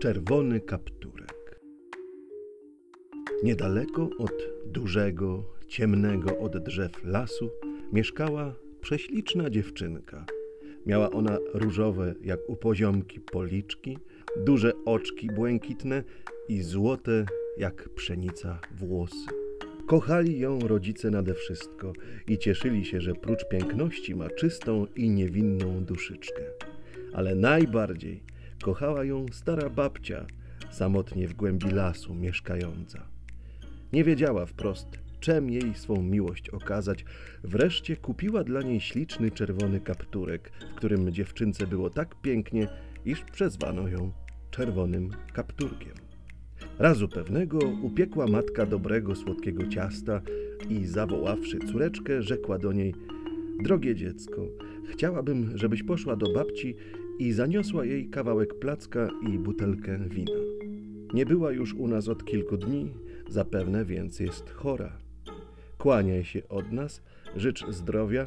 Czerwony kapturek. Niedaleko od dużego, ciemnego od drzew lasu mieszkała prześliczna dziewczynka. Miała ona różowe, jak u poziomki, policzki, duże oczki błękitne i złote, jak pszenica, włosy. Kochali ją rodzice nade wszystko i cieszyli się, że prócz piękności ma czystą i niewinną duszyczkę. Ale najbardziej kochała ją stara babcia, samotnie w głębi lasu mieszkająca. Nie wiedziała wprost, czem jej swą miłość okazać. Wreszcie kupiła dla niej śliczny czerwony kapturek, w którym dziewczynce było tak pięknie, iż przezwano ją czerwonym kapturkiem. Razu pewnego upiekła matka dobrego, słodkiego ciasta i zawoławszy córeczkę, rzekła do niej: Drogie dziecko, chciałabym, żebyś poszła do babci i zaniosła jej kawałek placka i butelkę wina. Nie była już u nas od kilku dni, zapewne więc jest chora. Kłaniaj się od nas, życz zdrowia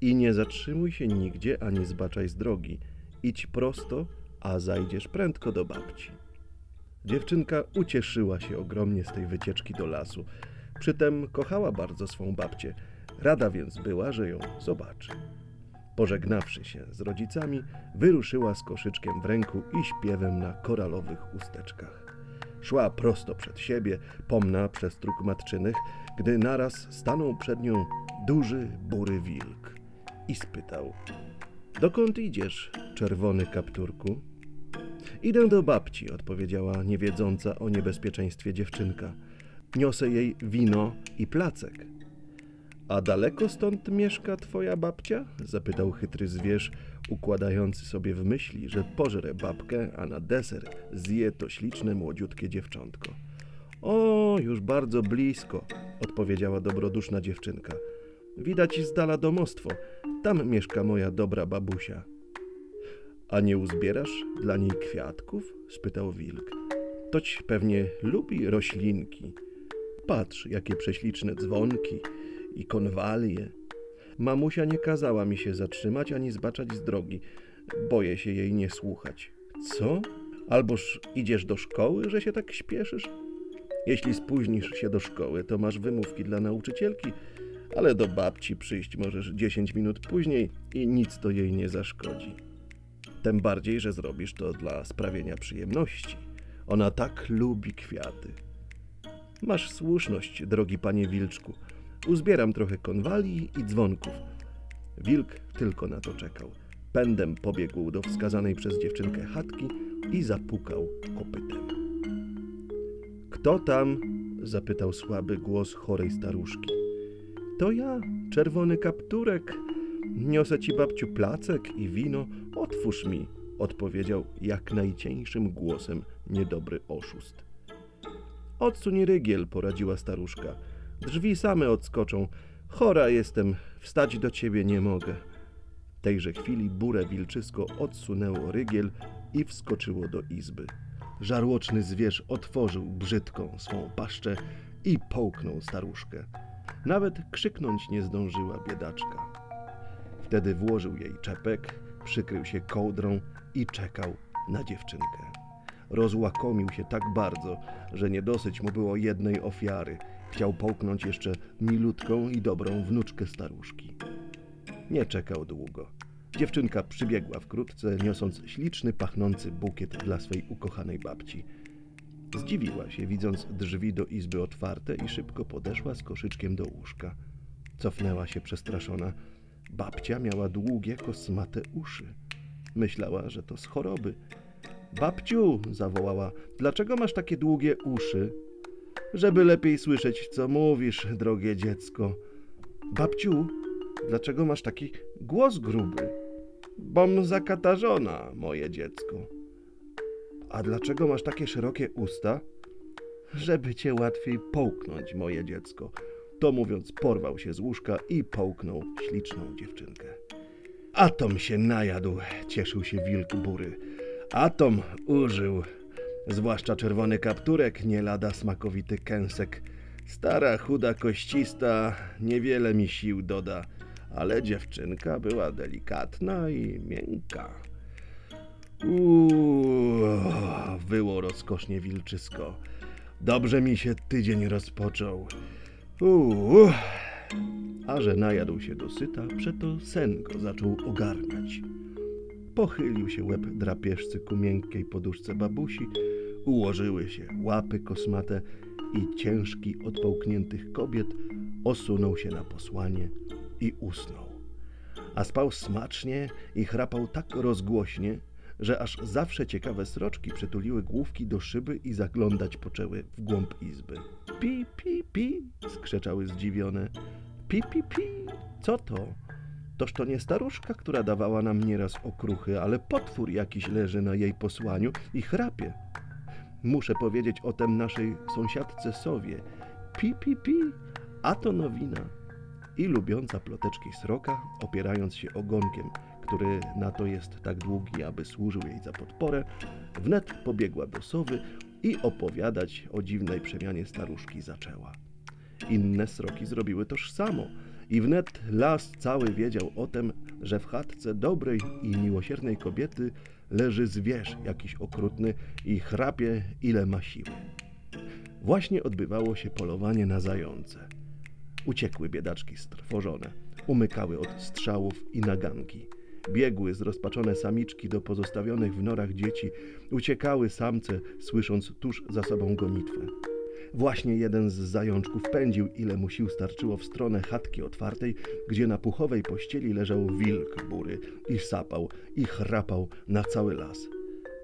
i nie zatrzymuj się nigdzie ani zbaczaj z drogi. Idź prosto, a zajdziesz prędko do babci. Dziewczynka ucieszyła się ogromnie z tej wycieczki do lasu. Przytem kochała bardzo swą babcię. Rada więc była, że ją zobaczy. Pożegnawszy się z rodzicami, wyruszyła z koszyczkiem w ręku i śpiewem na koralowych usteczkach. Szła prosto przed siebie, pomna przez tróg matczynych, gdy naraz stanął przed nią duży, bury wilk i spytał: Dokąd idziesz, czerwony kapturku? Idę do babci, odpowiedziała niewiedząca o niebezpieczeństwie dziewczynka. Niosę jej wino i placek. A daleko stąd mieszka twoja babcia? zapytał chytry zwierz, układający sobie w myśli, że pożre babkę, a na deser zje to śliczne młodziutkie dziewczątko. O, już bardzo blisko, odpowiedziała dobroduszna dziewczynka. Widać z dala domostwo. Tam mieszka moja dobra babusia. A nie uzbierasz dla niej kwiatków? spytał wilk. Toć pewnie lubi roślinki. Patrz, jakie prześliczne dzwonki i konwalie. Mamusia nie kazała mi się zatrzymać ani zbaczać z drogi. Boję się jej nie słuchać. Co? Alboż idziesz do szkoły, że się tak śpieszysz? Jeśli spóźnisz się do szkoły, to masz wymówki dla nauczycielki, ale do babci przyjść możesz 10 minut później i nic to jej nie zaszkodzi. Tym bardziej, że zrobisz to dla sprawienia przyjemności. Ona tak lubi kwiaty. Masz słuszność, drogi panie Wilczku. Uzbieram trochę konwali i dzwonków. Wilk tylko na to czekał. Pędem pobiegł do wskazanej przez dziewczynkę chatki i zapukał kopytem. Kto tam? zapytał słaby głos chorej staruszki. To ja, czerwony kapturek. Niosę ci babciu placek i wino. Otwórz mi, odpowiedział jak najcieńszym głosem niedobry oszust. Odsuń rygiel, poradziła staruszka. Drzwi same odskoczą. Chora jestem, wstać do ciebie nie mogę. W tejże chwili burę wilczysko odsunęło rygiel i wskoczyło do izby. Żarłoczny zwierz otworzył brzydką swą paszczę i połknął staruszkę. Nawet krzyknąć nie zdążyła biedaczka. Wtedy włożył jej czepek, przykrył się kołdrą i czekał na dziewczynkę. Rozłakomił się tak bardzo, że nie dosyć mu było jednej ofiary. Chciał połknąć jeszcze milutką i dobrą wnuczkę staruszki. Nie czekał długo. Dziewczynka przybiegła wkrótce, niosąc śliczny, pachnący bukiet dla swej ukochanej babci. Zdziwiła się, widząc drzwi do izby otwarte i szybko podeszła z koszyczkiem do łóżka. Cofnęła się przestraszona. Babcia miała długie, kosmate uszy. Myślała, że to z choroby. Babciu, zawołała, dlaczego masz takie długie uszy? Żeby lepiej słyszeć, co mówisz, drogie dziecko. Babciu, dlaczego masz taki głos gruby? Bom zakatarzona, moje dziecko. A dlaczego masz takie szerokie usta? Żeby cię łatwiej połknąć, moje dziecko. To mówiąc, porwał się z łóżka i połknął śliczną dziewczynkę. Atom się najadł, cieszył się wilk bury. Atom użył, zwłaszcza czerwony kapturek, nie lada smakowity kęsek. Stara, chuda, koścista, niewiele mi sił doda, ale dziewczynka była delikatna i miękka. Uuu, wyło rozkosznie wilczysko. Dobrze mi się tydzień rozpoczął. Uuu. A że najadł się dosyta, przeto sen go zaczął ogarniać. Pochylił się łeb drapieżcy ku miękkiej poduszce babusi, ułożyły się łapy kosmate i ciężki od połkniętych kobiet osunął się na posłanie i usnął. A spał smacznie i chrapał tak rozgłośnie, że aż zawsze ciekawe sroczki przytuliły główki do szyby i zaglądać poczęły w głąb izby. Pi, pi, pi, skrzeczały zdziwione. Pi, pi, pi, co to? Toż to nie staruszka, która dawała nam nieraz okruchy, ale potwór jakiś leży na jej posłaniu i chrapie. Muszę powiedzieć o tem naszej sąsiadce Sowie. Pi, pi, pi, a to nowina. I lubiąca ploteczki sroka, opierając się ogonkiem, który na to jest tak długi, aby służył jej za podporę, wnet pobiegła do sowy i opowiadać o dziwnej przemianie staruszki zaczęła. Inne sroki zrobiły toż samo i wnet las cały wiedział o tem, że w chatce dobrej i miłosiernej kobiety leży zwierz jakiś okrutny i chrapie ile ma siły. Właśnie odbywało się polowanie na zające. Uciekły biedaczki strwożone, umykały od strzałów i naganki. Biegły zrozpaczone samiczki do pozostawionych w norach dzieci, uciekały samce, słysząc tuż za sobą gonitwę. Właśnie jeden z zajączków pędził, ile mu sił starczyło w stronę chatki otwartej, gdzie na puchowej pościeli leżał wilk bury i sapał i chrapał na cały las.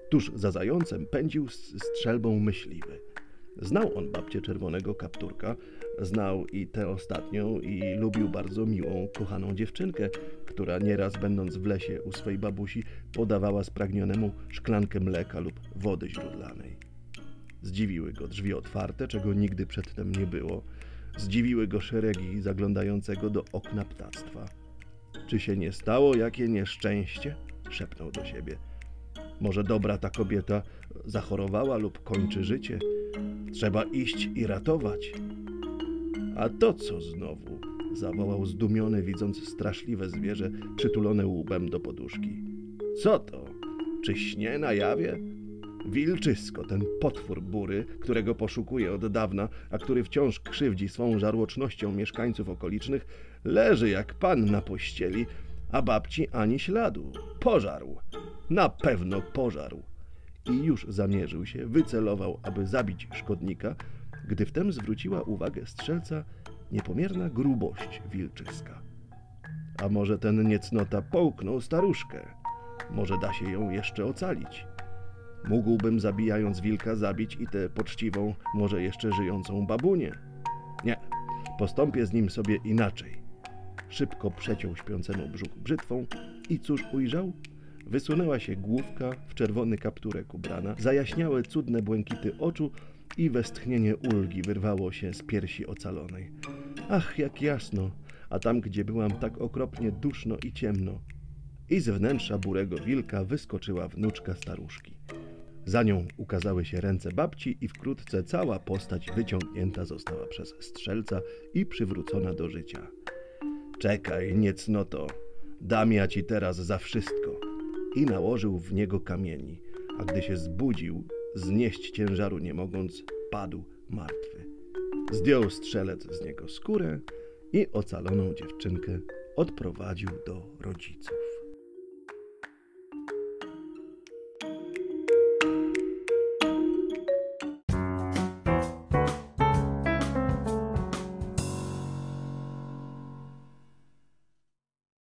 Tuż za zającem pędził z strzelbą myśliwy. Znał on babcię czerwonego kapturka, znał i tę ostatnią i lubił bardzo miłą, kochaną dziewczynkę, która nieraz będąc w lesie u swej babusi podawała spragnionemu szklankę mleka lub wody źródlanej. Zdziwiły go drzwi otwarte, czego nigdy przedtem nie było. Zdziwiły go szeregi zaglądającego do okna ptactwa. Czy się nie stało jakie nieszczęście? szepnął do siebie. Może dobra ta kobieta zachorowała lub kończy życie. Trzeba iść i ratować. A to co znowu? zawołał zdumiony, widząc straszliwe zwierzę przytulone łbem do poduszki. Co to? Czy śnie na jawie? Wilczysko, ten potwór bury, którego poszukuje od dawna, a który wciąż krzywdzi swą żarłocznością mieszkańców okolicznych, leży jak pan na pościeli, a babci ani śladu. Pożarł. Na pewno pożarł. I już zamierzył się, wycelował, aby zabić szkodnika, gdy wtem zwróciła uwagę strzelca niepomierna grubość wilczyska. A może ten niecnota połknął staruszkę? Może da się ją jeszcze ocalić? Mógłbym zabijając wilka zabić i tę poczciwą, może jeszcze żyjącą babunię. Nie, postąpię z nim sobie inaczej. Szybko przeciął śpiącemu brzuch brzytwą i cóż ujrzał? Wysunęła się główka w czerwony kapturek ubrana, zajaśniały cudne błękity oczu i westchnienie ulgi wyrwało się z piersi ocalonej. Ach, jak jasno, a tam, gdzie byłam, tak okropnie duszno i ciemno. I z wnętrza burego wilka wyskoczyła wnuczka staruszki. Za nią ukazały się ręce babci i wkrótce cała postać wyciągnięta została przez strzelca i przywrócona do życia. Czekaj, niecnoto, dam ja ci teraz za wszystko. I nałożył w niego kamieni, a gdy się zbudził, znieść ciężaru nie mogąc, padł martwy. Zdjął strzelec z niego skórę i ocaloną dziewczynkę odprowadził do rodziców.